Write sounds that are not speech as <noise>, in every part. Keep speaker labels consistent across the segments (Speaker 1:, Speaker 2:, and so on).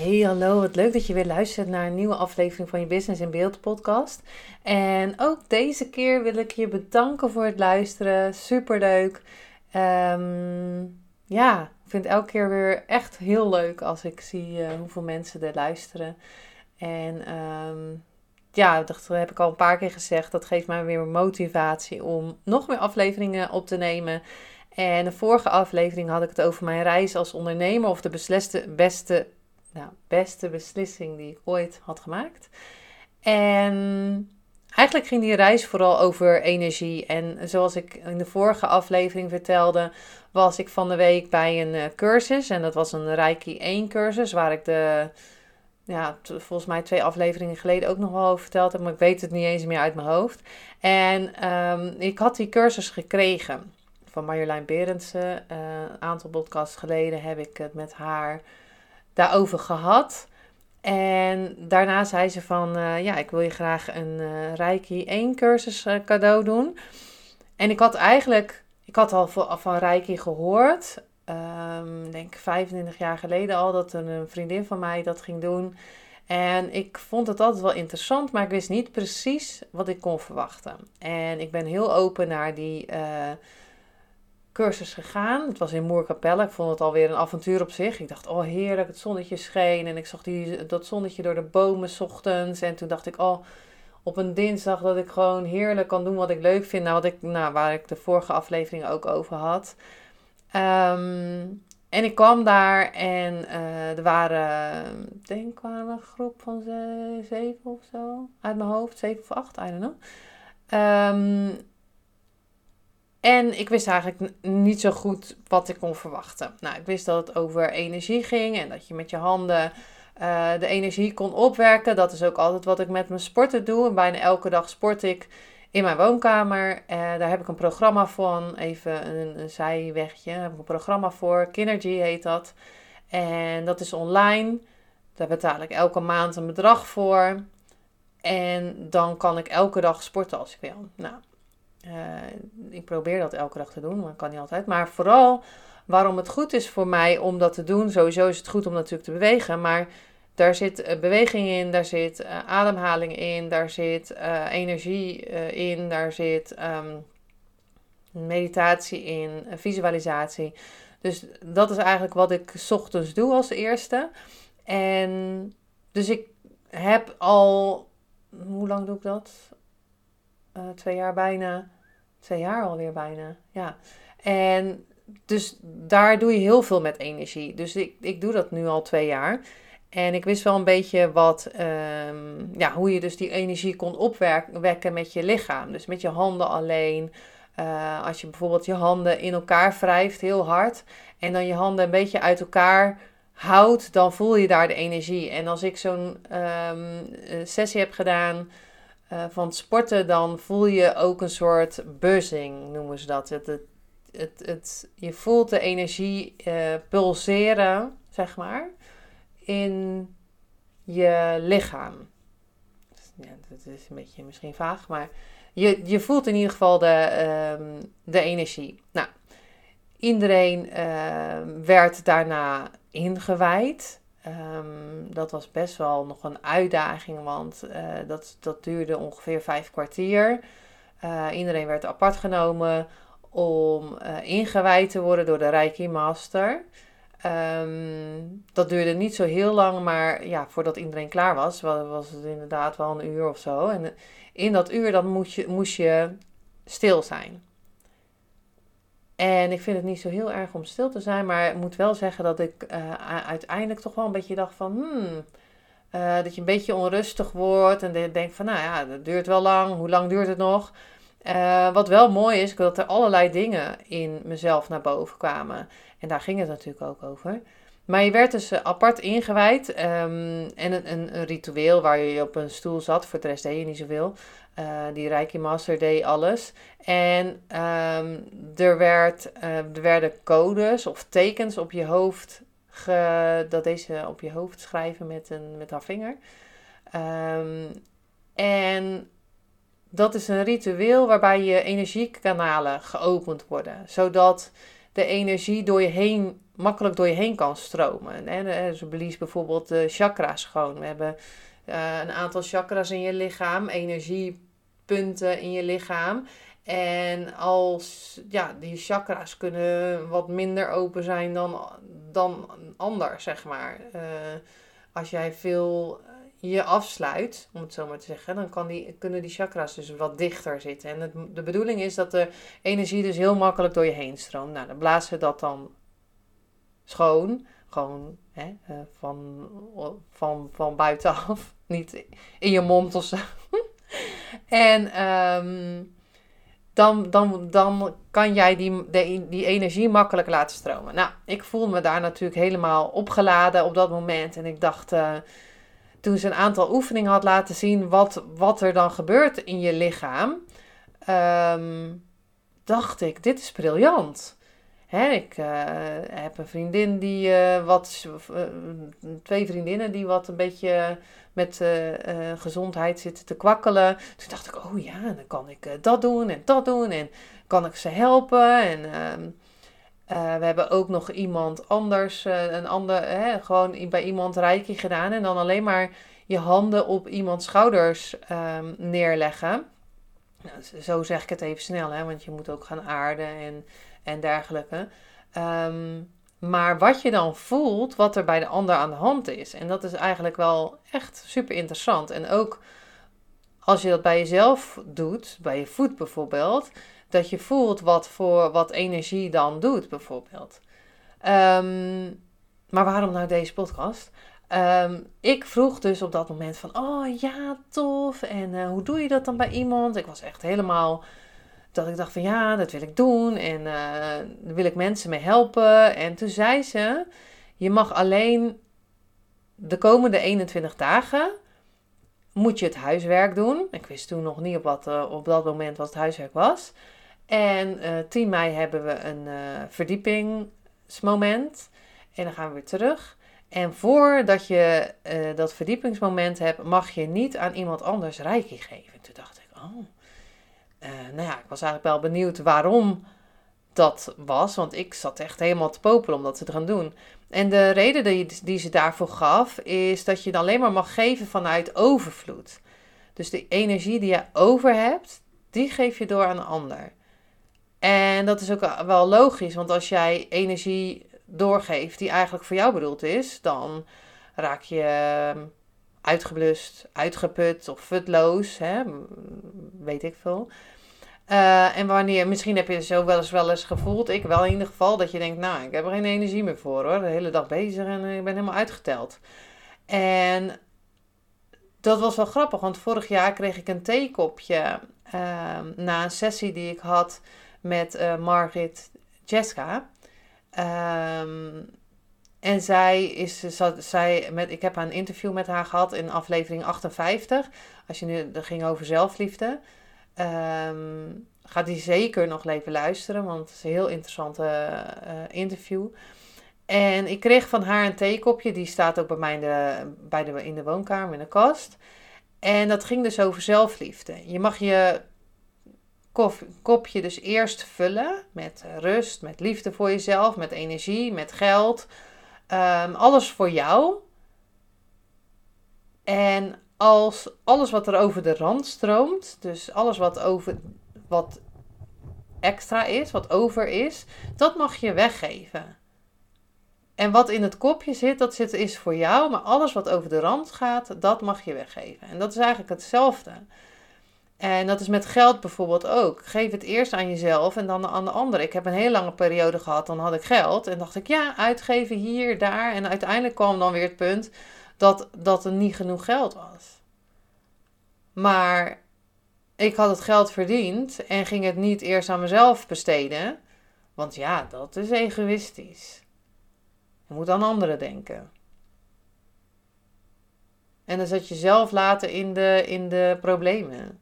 Speaker 1: Hey, hallo. Wat leuk dat je weer luistert naar een nieuwe aflevering van je Business in Beeld podcast. En ook deze keer wil ik je bedanken voor het luisteren. Superleuk. Um, ja, ik vind het elke keer weer echt heel leuk als ik zie uh, hoeveel mensen er luisteren. En um, ja, dat heb ik al een paar keer gezegd. Dat geeft mij weer motivatie om nog meer afleveringen op te nemen. En de vorige aflevering had ik het over mijn reis als ondernemer of de besliste, beste nou, beste beslissing die ik ooit had gemaakt. En eigenlijk ging die reis vooral over energie. En zoals ik in de vorige aflevering vertelde, was ik van de week bij een uh, cursus. En dat was een Reiki 1 cursus, waar ik de, ja, volgens mij twee afleveringen geleden ook nog wel over verteld heb. Maar ik weet het niet eens meer uit mijn hoofd. En um, ik had die cursus gekregen van Marjolein Berendsen. Uh, een aantal podcasts geleden heb ik het met haar daarover gehad. En daarna zei ze van, uh, ja, ik wil je graag een uh, Reiki 1 cursus uh, cadeau doen. En ik had eigenlijk, ik had al van, van Reiki gehoord, um, denk 25 jaar geleden al, dat een vriendin van mij dat ging doen. En ik vond het altijd wel interessant, maar ik wist niet precies wat ik kon verwachten. En ik ben heel open naar die cursus gegaan. Het was in Moerkapelle. Ik vond het alweer een avontuur op zich. Ik dacht, oh heerlijk, het zonnetje scheen. En ik zag die, dat zonnetje door de bomen ochtends. En toen dacht ik, oh, op een dinsdag dat ik gewoon heerlijk kan doen wat ik leuk vind. Nou, wat ik, nou waar ik de vorige aflevering ook over had. Ehm, en ik kwam daar en uh, er waren, ik denk, waren een groep van zeven of zo. Uit mijn hoofd, zeven of acht, I don't know. Um, en ik wist eigenlijk niet zo goed wat ik kon verwachten. Nou, ik wist dat het over energie ging en dat je met je handen uh, de energie kon opwerken. Dat is ook altijd wat ik met mijn sporten doe. En bijna elke dag sport ik in mijn woonkamer. Uh, daar heb ik een programma van. Even een, een zijwegje. Daar heb ik een programma voor. Kinergy heet dat. En dat is online. Daar betaal ik elke maand een bedrag voor. En dan kan ik elke dag sporten als ik wil. Nou, uh, ik probeer dat elke dag te doen, maar kan niet altijd. Maar vooral waarom het goed is voor mij om dat te doen. Sowieso is het goed om natuurlijk te bewegen, maar daar zit uh, beweging in, daar zit uh, ademhaling in, daar zit energie in, daar zit um, meditatie in, visualisatie. Dus dat is eigenlijk wat ik ochtends doe als eerste. En dus ik heb al, hoe lang doe ik dat? Uh, twee jaar bijna. Twee jaar alweer bijna. Ja. En dus daar doe je heel veel met energie. Dus ik, ik doe dat nu al twee jaar. En ik wist wel een beetje wat, um, ja, hoe je dus die energie kon opwekken met je lichaam. Dus met je handen alleen. Uh, als je bijvoorbeeld je handen in elkaar wrijft heel hard. En dan je handen een beetje uit elkaar houdt, dan voel je daar de energie. En als ik zo'n um, sessie heb gedaan uh, van sporten, dan voel je ook een soort buzzing, noemen ze dat. Het, het, het, het je voelt de energie uh, pulseren, zeg maar, in je lichaam. Ja, dat is een beetje misschien vaag, maar je, je voelt in ieder geval de, um, de energie. Nou, iedereen uh, werd daarna ingewijd. Um, dat was best wel nog een uitdaging, want uh, dat, dat duurde ongeveer vijf kwartier. Uh, iedereen werd apart genomen om uh, ingewijd te worden door de Reiki Master. Um, dat duurde niet zo heel lang, maar ja, voordat iedereen klaar was, was het inderdaad wel een uur of zo. En in dat uur dan moest je, moest je stil zijn. En ik vind het niet zo heel erg om stil te zijn, maar ik moet wel zeggen dat ik uh, uiteindelijk toch wel een beetje dacht van, hmm, uh, dat je een beetje onrustig wordt en denkt van, nou ja, dat duurt wel lang, hoe lang duurt het nog? Uh, wat wel mooi is, dat er allerlei dingen in mezelf naar boven kwamen. En daar ging het natuurlijk ook over. Maar je werd dus apart ingewijd. Um, en een, een, een, ritueel waar je op een stoel zat. Voor de rest deed je niet zoveel. Uh, die Reiki Master deed alles. En um, er, werd, uh, er werden codes of tekens op je hoofd. Ge, dat deze op je hoofd schrijven met, een, met haar vinger. Um, en dat is een ritueel waarbij je energiekanalen geopend worden. Zodat de energie door je heen, makkelijk door je heen kan stromen. En ze blies bijvoorbeeld de chakra's gewoon. We hebben een aantal chakras in je lichaam, energiepunten in je lichaam. En als ja, die chakra's kunnen wat minder open zijn dan, dan anders, zeg maar. Uh, als jij veel je afsluit, om het zo maar te zeggen, dan kan die, kunnen die chakras dus wat dichter zitten. En het, de bedoeling is dat de energie dus heel makkelijk door je heen stroomt. Nou, dan blazen we dat dan schoon, gewoon hè, uh, van, van, van buitenaf, <laughs> niet in je mond of zo. En um, dan, dan, dan kan jij die, die, die energie makkelijk laten stromen. Nou, ik voel me daar natuurlijk helemaal opgeladen op dat moment. En ik dacht, uh, toen ze een aantal oefeningen had laten zien wat, wat er dan gebeurt in je lichaam, um, dacht ik, dit is briljant. Hè, ik uh, heb een vriendin die uh, wat, uh, twee vriendinnen die wat een beetje met gezondheid zitten te kwakkelen. Toen dacht ik, oh ja, dan kan ik dat doen en dat doen en kan ik ze helpen. En ehm, we hebben ook nog iemand anders, een ander, gewoon bij iemand reiki gedaan. En dan alleen maar je handen op iemands schouders um, neerleggen. Nou, zo zeg ik het even snel, hè, want je moet ook gaan aarden en, en dergelijke. Um, maar wat je dan voelt, wat er bij de ander aan de hand is. En dat is eigenlijk wel echt super interessant. En ook als je dat bij jezelf doet, bij je voet bijvoorbeeld dat je voelt wat voor wat energie dan doet, bijvoorbeeld. Um, maar waarom nou deze podcast? Um, ik vroeg dus op dat moment van, oh ja, tof. En uh, hoe doe je dat dan bij iemand? Ik was echt helemaal, dat ik dacht van ja, dat wil ik doen. En uh, daar wil ik mensen mee helpen. En toen zei ze, je mag alleen de komende 21 dagen, moet je het huiswerk doen. Ik wist toen nog niet op, wat, uh, op dat moment wat het huiswerk was. En uh, eh, 10 mei hebben we een uh, verdiepingsmoment. En dan gaan we weer terug. En voordat je uh, dat verdiepingsmoment hebt, mag je niet aan iemand anders reiki geven. Toen dacht ik, oh. Nou ja, ik was eigenlijk wel benieuwd waarom dat was. Want ik zat echt helemaal te popelen om dat te gaan doen. En de reden die, die ze daarvoor gaf, is dat je dan alleen maar mag geven vanuit overvloed. Dus de energie die je over hebt, die geef je door aan een ander. En dat is ook wel logisch, want als jij energie doorgeeft die eigenlijk voor jou bedoeld is, dan raak je ehm, uitgeblust, uitgeput of futloos, hè? weet ik veel. Uh, en wanneer, misschien heb je zo wel eens wel eens gevoeld, ik wel in ieder geval, dat je denkt, nou, ik heb er geen energie meer voor hoor, de hele dag bezig en ik ben helemaal uitgeteld. En dat was wel grappig, want vorig jaar kreeg ik een theekopje uh, na een sessie die ik had met uh, Margit Jessica. Um, en zij is, zij met, ik heb een interview met haar gehad in aflevering 58. Als je nu, dat ging over zelfliefde. Um, gaat die zeker nog even luisteren, want het is een heel interessante uh, interview. En ik kreeg van haar een theekopje, die staat ook bij mij in de, bij de, in de woonkamer in de kast. En dat ging dus over zelfliefde. Je mag je kopje dus eerst vullen met rust, met liefde voor jezelf, met energie, met geld. Um, alles voor jou. En als alles wat er over de rand stroomt, dus alles wat, over, wat extra is, wat over is, dat mag je weggeven. En wat in het kopje zit, dat zit, is voor jou, maar alles wat over de rand gaat, dat mag je weggeven. En dat is eigenlijk hetzelfde. En dat is met geld bijvoorbeeld ook. Geef het eerst aan jezelf en dan aan de ander. Ik heb een hele lange periode gehad, dan had ik geld. En dacht ik, ja, uitgeven hier, daar. En uiteindelijk kwam dan weer het punt dat, dat er niet genoeg geld was. Maar ik had het geld verdiend en ging het niet eerst aan mezelf besteden. Want ja, dat is egoïstisch. Je moet aan anderen denken. En dan zat je zelf later in de, in de problemen.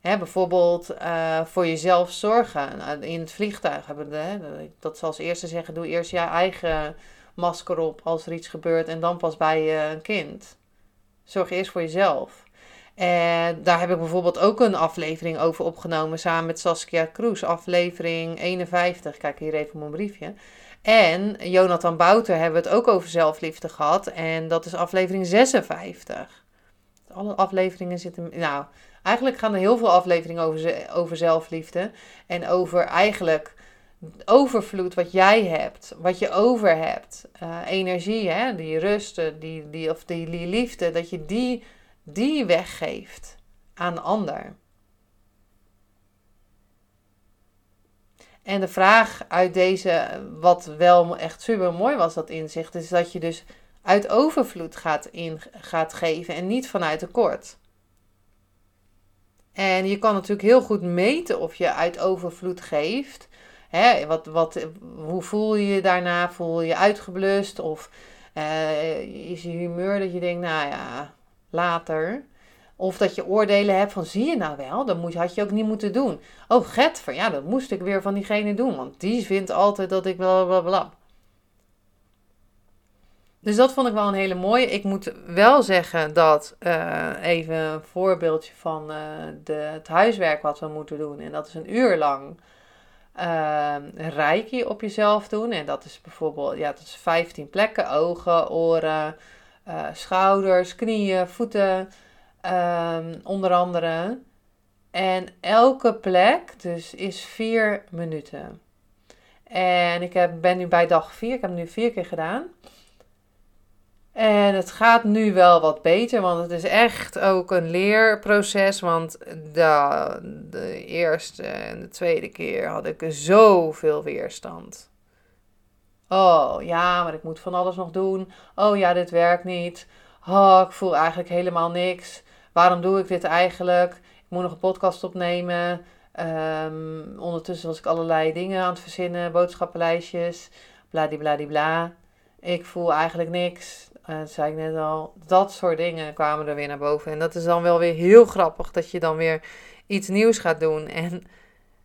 Speaker 1: Hè, bijvoorbeeld uh, voor jezelf zorgen. Nou, in het vliegtuig hebben we, dat zal als eerste zeggen: doe eerst je eigen masker op als er iets gebeurt en dan pas bij een kind. Zorg eerst voor jezelf. En daar heb ik bijvoorbeeld ook een aflevering over opgenomen samen met Saskia Kroes, aflevering 51. Kijk hier even op mijn briefje. En Jonathan Bouter hebben we het ook over zelfliefde gehad. En dat is aflevering 56. Alle afleveringen zitten. Nou, eigenlijk gaan er heel veel afleveringen over, over zelfliefde. En over eigenlijk overvloed wat jij hebt, wat je over hebt. Uh, energie, hè? die rust, die, die, of die, die liefde, dat je die die weggeeft aan de ander. En de vraag uit deze, wat wel echt super mooi was, dat inzicht, is dat je dus uit overvloed gaat, in, gaat geven en niet vanuit tekort. En je kan natuurlijk heel goed meten of je uit overvloed geeft. Hè, wat, wat, hoe voel je je daarna? Voel je je uitgeblust? Of uh, is je humeur dat je denkt, nou ja, later. Of dat je oordelen hebt van zie je nou wel, dat moet, had je ook niet moeten doen. Oh, Getver, ja, dat moest ik weer van diegene doen, want die vindt altijd dat ik bla bla bla. Dus dat vond ik wel een hele mooie. Ik moet wel zeggen dat, uh, even een voorbeeldje van uh, de, het huiswerk wat we moeten doen. En dat is een uur lang uh, reiki op jezelf doen. En dat is bijvoorbeeld, ja, dat is 15 plekken. Ogen, oren, uh, schouders, knieën, voeten, um, onder andere. En elke plek dus is vier minuten. En ik heb, ben nu bij dag vier. Ik heb het nu vier keer gedaan. En het gaat nu wel wat beter, want het is echt ook een leerproces. Want de, de eerste en de tweede keer had ik zoveel weerstand. Oh ja, maar ik moet van alles nog doen. Oh ja, dit werkt niet. Oh, ik voel eigenlijk helemaal niks. Waarom doe ik dit eigenlijk? Ik moet nog een podcast opnemen. Um, ondertussen was ik allerlei dingen aan het verzinnen, boodschappenlijstjes, bladibladibla. Ik voel eigenlijk niks. Uh, zei ik net al. Dat soort dingen kwamen er weer naar boven. En dat is dan wel weer heel grappig dat je dan weer iets nieuws gaat doen. En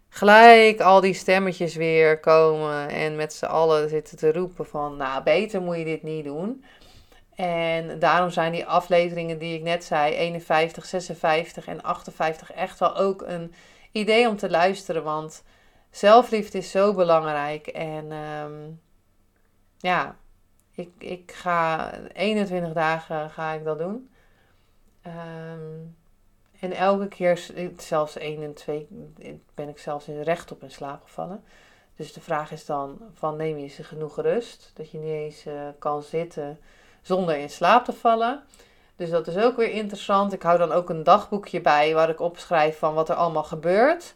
Speaker 1: gelijk al die stemmetjes weer komen en met z'n allen zitten te roepen van, nou, beter moet je dit niet doen. En daarom zijn die afleveringen die ik net zei, 51, 56 en 58, echt wel ook een idee om te luisteren. Want zelfliefde is zo belangrijk. En um, ja, ik, ik ga 21 dagen ga ik dat doen. Um, en elke keer, zelfs één en twee, ben ik zelfs in recht op in slaap gevallen. Dus de vraag is dan, van neem je ze genoeg rust? Dat je niet eens uh, kan zitten zonder in slaap te vallen. Dus dat is ook weer interessant. Ik hou dan ook een dagboekje bij waar ik opschrijf van wat er allemaal gebeurt.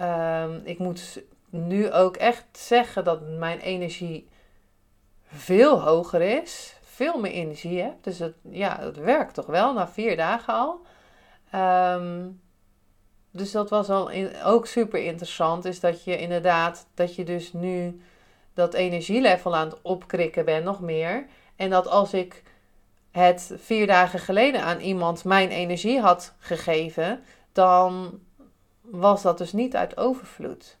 Speaker 1: Um, ik moet nu ook echt zeggen dat mijn energie veel hoger is. Veel meer energie heb. Dus het, ja, het werkt toch wel na vier dagen al. Um, dus dat was al ook super interessant. Is dat je inderdaad, dat je dus nu dat energielevel aan het opkrikken bent, nog meer. En dat als ik het vier dagen geleden aan iemand mijn energie had gegeven, dan was dat dus niet uit overvloed.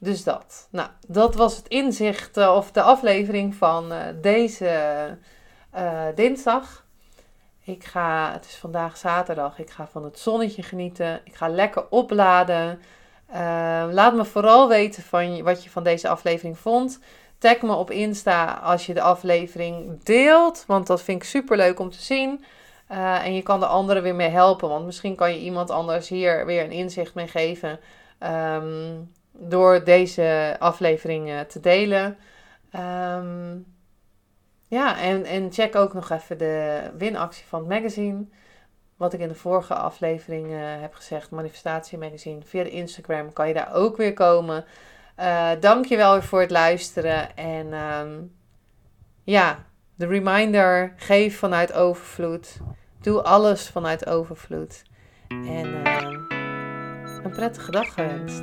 Speaker 1: Dus dat. Nou, dat was het inzicht uh, of de aflevering van uh, deze uh, dinsdag. Ik ga, het is vandaag zaterdag, ik ga van het zonnetje genieten. Ik ga lekker opladen. Laat me vooral weten van wat je van deze aflevering vond. Tag me op Insta als je de aflevering deelt, want dat vind ik super leuk om te zien. En je kan de anderen weer mee helpen, want misschien kan je iemand anders hier weer een inzicht mee geven. Um, door deze aflevering uh, te delen. Um, ja, en, en check ook nog even de winactie van het magazine. Wat ik in de vorige aflevering uh, heb gezegd, Manifestatie Magazine. Via de Instagram kan je daar ook weer komen. Uh, Dank je wel weer voor het luisteren. En um, ja, de reminder, geef vanuit overvloed. Doe alles vanuit overvloed. En uh, een prettige dag gewenst.